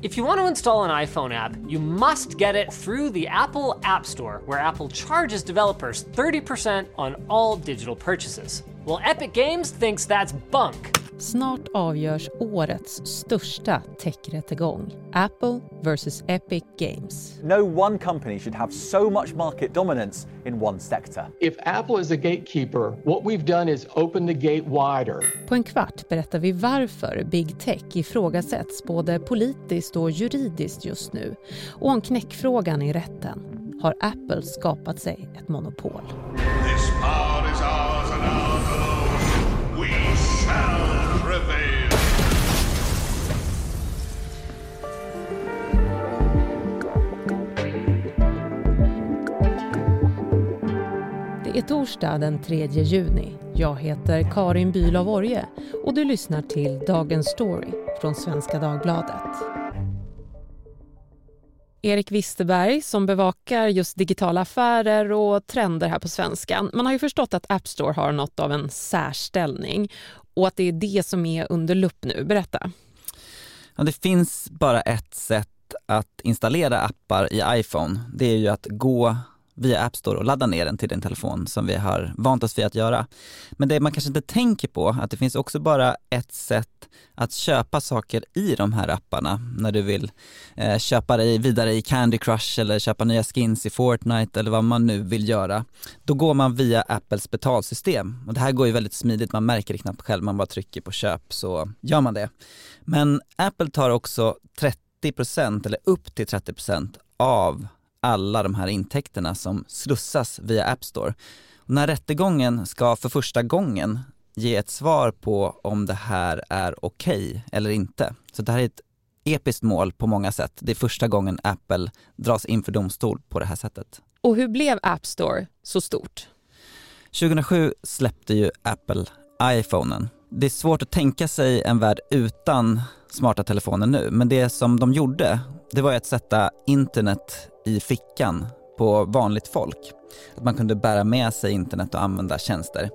If you want to install an iPhone app, you must get it through the Apple App Store, where Apple charges developers 30% on all digital purchases. Well, Epic Games thinks that's bunk. Snart avgörs årets största techrättegång. Apple vs Epic Games. No one company should have so much market dominance in one sector. If Apple is a gatekeeper, what we've done is open the gate wider. På en kvart berättar vi varför Big Tech ifrågasätts både politiskt och juridiskt just nu och om knäckfrågan i rätten. Har Apple skapat sig ett monopol? Är torsdag den 3 juni. Jag heter Karin Bülow Orje och du lyssnar till Dagens Story från Svenska Dagbladet. Erik Wisterberg som bevakar just digitala affärer och trender här på svenskan. Man har ju förstått att App Store har något av en särställning och att det är det som är under lupp nu. Berätta. Ja, det finns bara ett sätt att installera appar i iPhone. Det är ju att gå via App Store och ladda ner den till din telefon som vi har vant oss vid att göra. Men det man kanske inte tänker på, att det finns också bara ett sätt att köpa saker i de här apparna när du vill eh, köpa dig vidare i Candy Crush eller köpa nya skins i Fortnite eller vad man nu vill göra. Då går man via Apples betalsystem och det här går ju väldigt smidigt, man märker det knappt själv, man bara trycker på köp så gör man det. Men Apple tar också 30% eller upp till 30% av alla de här intäkterna som slussas via App Store. Och när rättegången ska för första gången ge ett svar på om det här är okej okay eller inte. Så det här är ett episkt mål på många sätt. Det är första gången Apple dras inför domstol på det här sättet. Och hur blev App Store så stort? 2007 släppte ju Apple iPhonen. Det är svårt att tänka sig en värld utan smarta telefoner nu, men det som de gjorde, det var att sätta internet i fickan på vanligt folk. Att man kunde bära med sig internet och använda tjänster.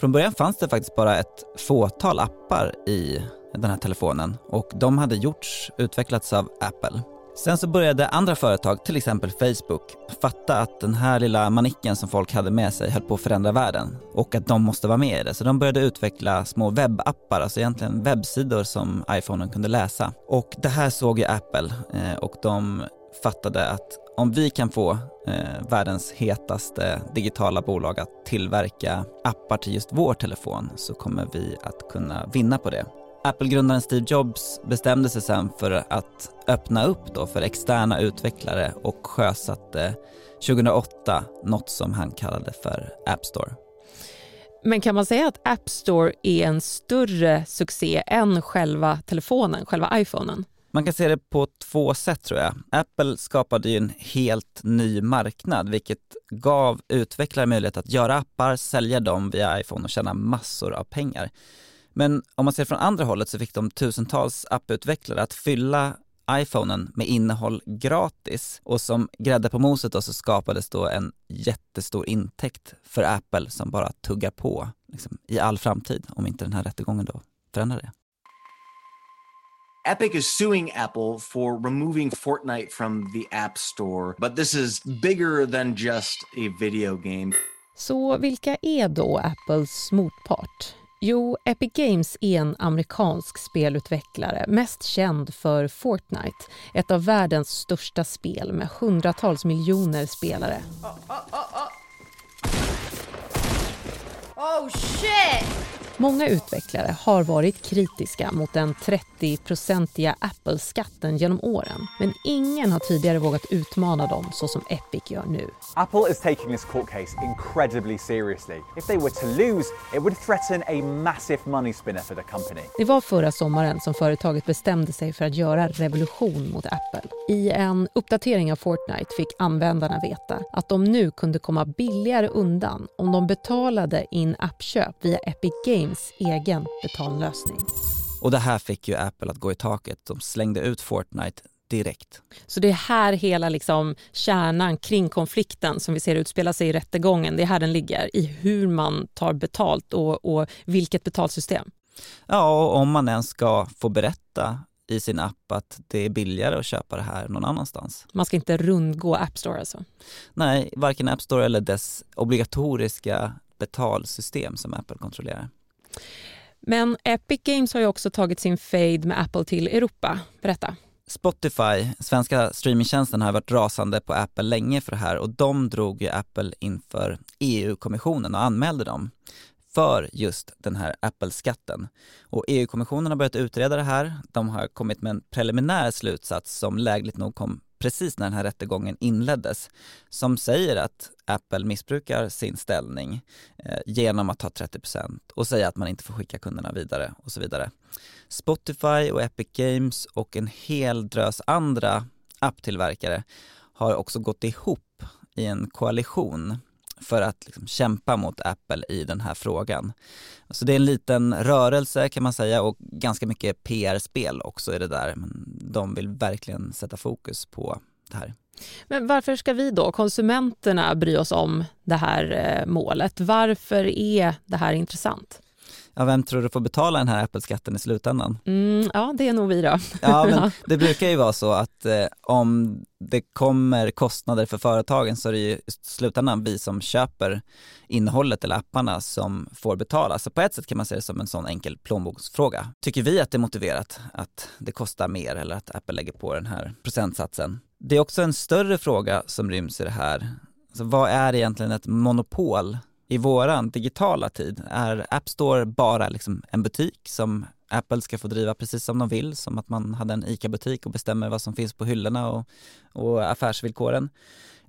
Från början fanns det faktiskt bara ett fåtal appar i den här telefonen och de hade gjorts, utvecklats av Apple. Sen så började andra företag, till exempel Facebook, fatta att den här lilla manicken som folk hade med sig höll på att förändra världen och att de måste vara med i det. Så de började utveckla små webbappar, alltså egentligen webbsidor som iPhonen kunde läsa. Och det här såg ju Apple eh, och de fattade att om vi kan få eh, världens hetaste digitala bolag att tillverka appar till just vår telefon så kommer vi att kunna vinna på det. Apple-grundaren Steve Jobs bestämde sig sen för att öppna upp då för externa utvecklare och sjösatte 2008 något som han kallade för App Store. Men kan man säga att App Store är en större succé än själva telefonen, själva iPhonen? Man kan se det på två sätt tror jag. Apple skapade ju en helt ny marknad vilket gav utvecklare möjlighet att göra appar, sälja dem via iPhone och tjäna massor av pengar. Men om man ser från andra hållet så fick de tusentals apputvecklare att fylla iPhonen med innehåll gratis och som grädde på moset då så skapades då en jättestor intäkt för Apple som bara tuggar på liksom, i all framtid om inte den här rättegången då förändrar det. Epic is suing Apple for removing Fortnite from the App Store, but this is bigger than just a video game. Så vilka är då Apples motpart? Jo, Epic Games är en amerikansk spelutvecklare, mest känd för Fortnite, ett av världens största spel med hundratals miljoner spelare. Oh, oh, oh, oh, oh shit! Många utvecklare har varit kritiska mot den 30-procentiga Apple-skatten genom åren. Men ingen har tidigare vågat utmana dem så som Epic gör nu. Apple is taking this court case incredibly seriously. If they were to lose, it would threaten a massive money spinner for the company. Det var förra sommaren som företaget bestämde sig för att göra revolution mot Apple. I en uppdatering av Fortnite fick användarna veta att de nu kunde komma billigare undan om de betalade in appköp via Epic Games Games egen betallösning. Och det här fick ju Apple att gå i taket. De slängde ut Fortnite direkt. Så det är här hela liksom kärnan kring konflikten som vi ser utspela sig i rättegången, det är här den ligger, i hur man tar betalt och, och vilket betalsystem. Ja, och om man ens ska få berätta i sin app att det är billigare att köpa det här någon annanstans. Man ska inte rundgå App Store alltså? Nej, varken App Store eller dess obligatoriska betalsystem som Apple kontrollerar. Men Epic Games har ju också tagit sin fade med Apple till Europa. Berätta. Spotify, svenska streamingtjänsten, har varit rasande på Apple länge för det här och de drog ju Apple inför EU-kommissionen och anmälde dem för just den här Apple-skatten. Och EU-kommissionen har börjat utreda det här. De har kommit med en preliminär slutsats som lägligt nog kom precis när den här rättegången inleddes som säger att Apple missbrukar sin ställning eh, genom att ta 30% och säga att man inte får skicka kunderna vidare och så vidare. Spotify och Epic Games och en hel drös andra apptillverkare har också gått ihop i en koalition för att liksom kämpa mot Apple i den här frågan. Så det är en liten rörelse kan man säga och ganska mycket PR-spel också i det där. Men de vill verkligen sätta fokus på det här. Men varför ska vi då, konsumenterna, bry oss om det här eh, målet? Varför är det här intressant? Ja, vem tror du får betala den här Apple-skatten i slutändan? Mm, ja, det är nog vi då. Ja, men det brukar ju vara så att eh, om det kommer kostnader för företagen så är det ju i slutändan vi som köper innehållet eller apparna som får betala. Så på ett sätt kan man se det som en sån enkel plånboksfråga. Tycker vi att det är motiverat att det kostar mer eller att Apple lägger på den här procentsatsen? Det är också en större fråga som ryms i det här. Så vad är egentligen ett monopol i våran digitala tid? Är App Store bara liksom en butik som Apple ska få driva precis som de vill, som att man hade en ICA-butik och bestämmer vad som finns på hyllorna och, och affärsvillkoren?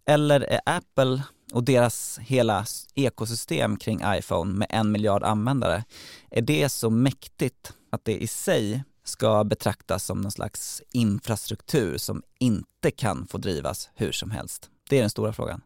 Eller är Apple och deras hela ekosystem kring iPhone med en miljard användare, är det så mäktigt att det i sig ska betraktas som någon slags infrastruktur som inte kan få drivas hur som helst? Det är den stora frågan.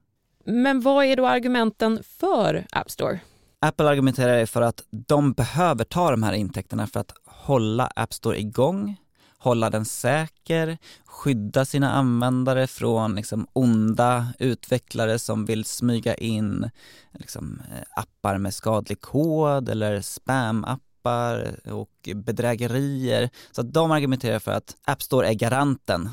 Men vad är då argumenten för App Store? Apple argumenterar för att de behöver ta de här intäkterna för att hålla App Store igång, hålla den säker, skydda sina användare från liksom onda utvecklare som vill smyga in liksom, eh, appar med skadlig kod eller spam-appar och bedrägerier. Så att de argumenterar för att App Store är garanten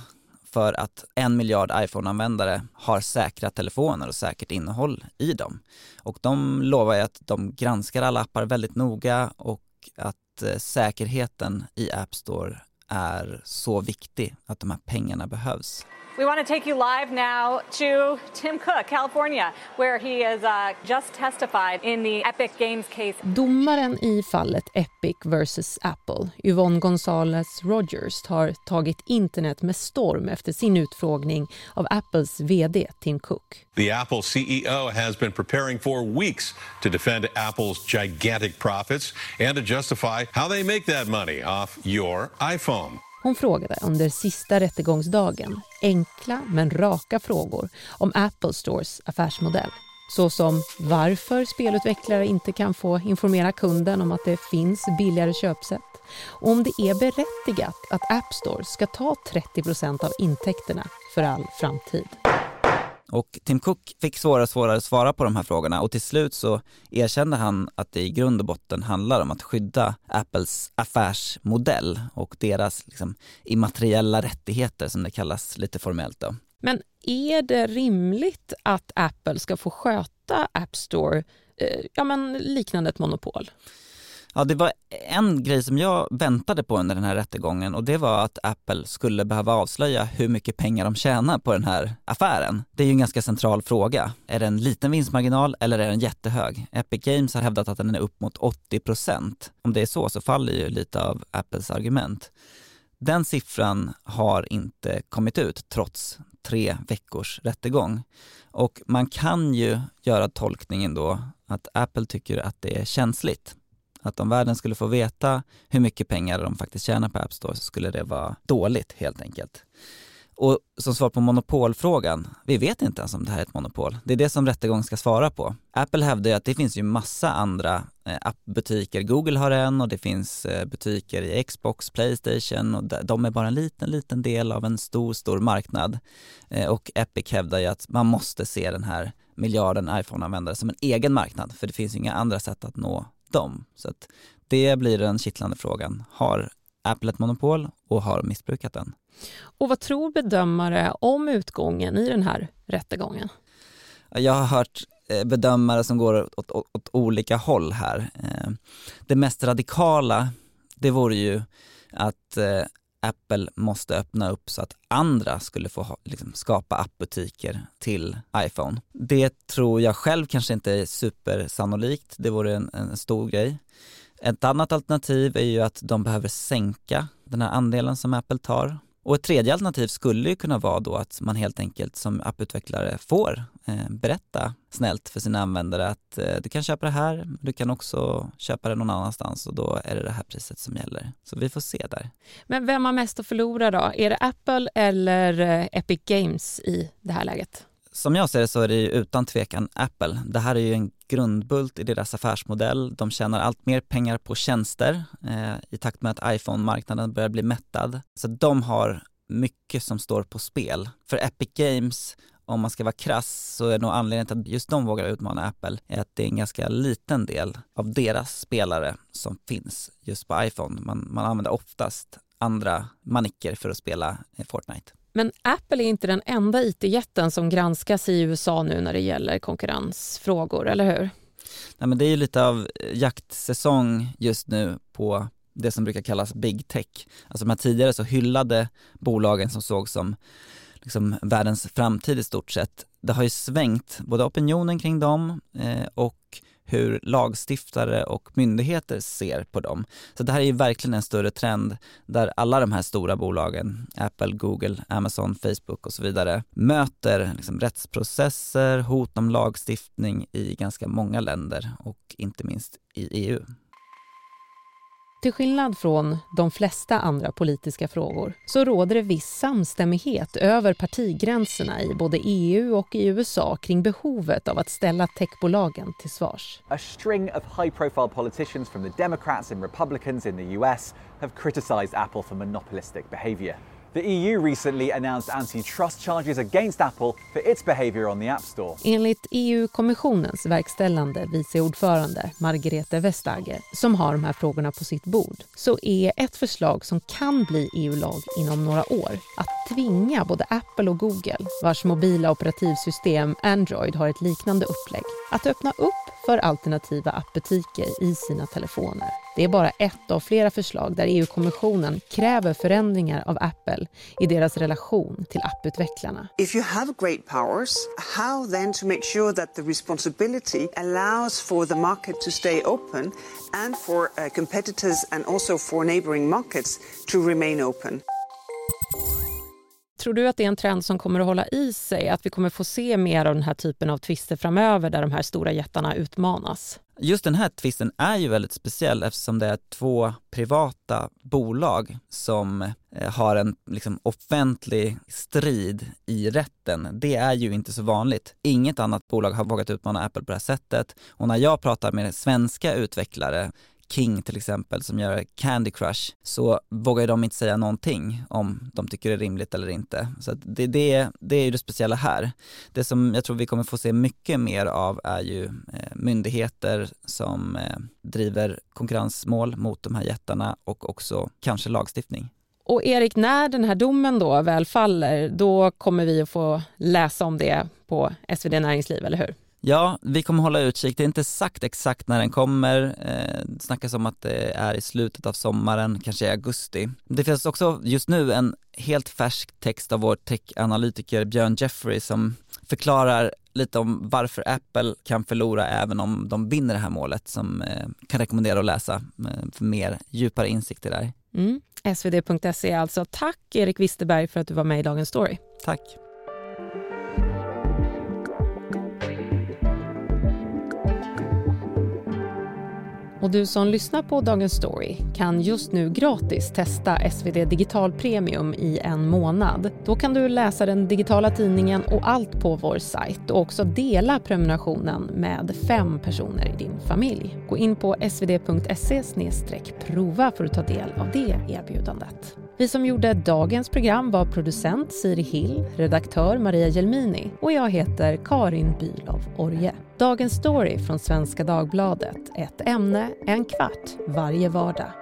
för att en miljard iPhone-användare har säkra telefoner och säkert innehåll i dem. Och de lovar ju att de granskar alla appar väldigt noga och att eh, säkerheten i App Store är så viktig att de här pengarna behövs. We want to take you live now to Tim Cook, California, where he is uh, just testified in the Epic Games case. Domaren i fallet Epic vs Apple, Yvonne Gonzalez Rogers, har tagit internet med storm efter sin utfrågning av Apples vd Tim Cook. The Apple CEO has been preparing for weeks to defend Apple's gigantic profits and to justify how they make that money off your iPhone. Hon frågade under sista rättegångsdagen enkla men raka frågor om Apple Stores affärsmodell. Såsom varför spelutvecklare inte kan få informera kunden om att det finns billigare köpsätt och om det är berättigat att App Store ska ta 30% av intäkterna för all framtid. Och Tim Cook fick svårare och svårare att svara på de här frågorna och till slut så erkände han att det i grund och botten handlar om att skydda Apples affärsmodell och deras liksom, immateriella rättigheter som det kallas lite formellt då. Men är det rimligt att Apple ska få sköta App Store eh, ja, men liknande ett monopol? Ja, det var en grej som jag väntade på under den här rättegången och det var att Apple skulle behöva avslöja hur mycket pengar de tjänar på den här affären. Det är ju en ganska central fråga. Är det en liten vinstmarginal eller är den jättehög? Epic Games har hävdat att den är upp mot 80 procent. Om det är så så faller ju lite av Apples argument. Den siffran har inte kommit ut trots tre veckors rättegång. Och man kan ju göra tolkningen då att Apple tycker att det är känsligt att om världen skulle få veta hur mycket pengar de faktiskt tjänar på App Store så skulle det vara dåligt helt enkelt. Och som svar på monopolfrågan, vi vet inte ens om det här är ett monopol. Det är det som rättegång ska svara på. Apple hävdar ju att det finns ju massa andra eh, appbutiker. Google har en och det finns eh, butiker i Xbox, Playstation och de är bara en liten, liten del av en stor, stor marknad. Eh, och Epic hävdar ju att man måste se den här miljarden iPhone-användare som en egen marknad för det finns inga andra sätt att nå dem. Så att det blir den kittlande frågan. Har Apple ett monopol och har missbrukat den. Och vad tror bedömare om utgången i den här rättegången? Jag har hört eh, bedömare som går åt, åt, åt olika håll här. Eh, det mest radikala, det vore ju att eh, Apple måste öppna upp så att andra skulle få ha, liksom, skapa appbutiker till iPhone. Det tror jag själv kanske inte är supersannolikt, det vore en, en stor grej. Ett annat alternativ är ju att de behöver sänka den här andelen som Apple tar och ett tredje alternativ skulle ju kunna vara då att man helt enkelt som apputvecklare får berätta snällt för sina användare att eh, du kan köpa det här, du kan också köpa det någon annanstans och då är det det här priset som gäller. Så vi får se där. Men vem har mest att förlora då? Är det Apple eller eh, Epic Games i det här läget? Som jag ser det så är det ju utan tvekan Apple. Det här är ju en grundbult i deras affärsmodell. De tjänar allt mer pengar på tjänster eh, i takt med att iPhone-marknaden börjar bli mättad. Så de har mycket som står på spel. För Epic Games, om man ska vara krass, så är nog anledningen till att just de vågar utmana Apple är att det är en ganska liten del av deras spelare som finns just på iPhone. Man, man använder oftast andra manicker för att spela Fortnite. Men Apple är inte den enda IT-jätten som granskas i USA nu när det gäller konkurrensfrågor, eller hur? Nej, men det är ju lite av jaktsäsong just nu på det som brukar kallas big tech. Alltså de här tidigare så hyllade bolagen som såg som liksom världens framtid i stort sett. Det har ju svängt både opinionen kring dem eh, och hur lagstiftare och myndigheter ser på dem. Så det här är ju verkligen en större trend där alla de här stora bolagen, Apple, Google, Amazon, Facebook och så vidare, möter liksom rättsprocesser, hot om lagstiftning i ganska många länder och inte minst i EU. Till skillnad från de flesta andra politiska frågor så råder det viss samstämmighet över partigränserna i både EU och i USA kring behovet av att ställa techbolagen till svars. A string of high-profile politicians from the Democrats and Republicans in the US have criticized Apple for monopolistic behavior. The EU recently announced antitrust charges against Apple for its behavior on the App Store. Enligt EU-kommissionens verkställande viceordförande Margrethe Vestager, som har de här frågorna på sitt bord, så är ett förslag som kan bli EU-lag inom några år att tvinga både Apple och Google, vars mobila operativsystem Android har ett liknande upplägg, att öppna upp för alternativa appbutiker i sina telefoner. Det är bara ett av flera förslag där EU-kommissionen kräver förändringar av Apple i deras relation till apputvecklarna. If you have great powers, how then to make sure that the responsibility allows for the market to stay open and for uh, competitors and also for neighboring markets to remain open? Tror du att det är en trend som kommer att hålla i sig? Att vi kommer få se mer av den här typen av tvister framöver där de här stora jättarna utmanas? Just den här tvisten är ju väldigt speciell eftersom det är två privata bolag som eh, har en liksom, offentlig strid i rätten. Det är ju inte så vanligt. Inget annat bolag har vågat utmana Apple på det här sättet och när jag pratar med svenska utvecklare King till exempel som gör Candy Crush så vågar de inte säga någonting om de tycker det är rimligt eller inte. Så det, det, det är ju det speciella här. Det som jag tror vi kommer få se mycket mer av är ju eh, myndigheter som eh, driver konkurrensmål mot de här jättarna och också kanske lagstiftning. Och Erik, när den här domen då väl faller, då kommer vi att få läsa om det på SvD Näringsliv, eller hur? Ja, vi kommer hålla utkik. Det är inte sagt exakt när den kommer. Eh, det snackas om att det är i slutet av sommaren, kanske i augusti. Det finns också just nu en helt färsk text av vår techanalytiker Björn Jeffrey som förklarar lite om varför Apple kan förlora även om de vinner det här målet som eh, kan rekommendera att läsa eh, för mer djupare insikter där. Mm. svd.se alltså. Tack Erik Wisterberg för att du var med i Dagens Story. Tack. Och du som lyssnar på Dagens Story kan just nu gratis testa SvD Digital Premium i en månad. Då kan du läsa den digitala tidningen och allt på vår sajt och också dela prenumerationen med fem personer i din familj. Gå in på svd.se prova för att ta del av det erbjudandet. Vi som gjorde dagens program var producent Siri Hill, redaktör Maria Gelmini och jag heter Karin Bülow Orje. Dagens story från Svenska Dagbladet. Ett ämne, en kvart, varje vardag.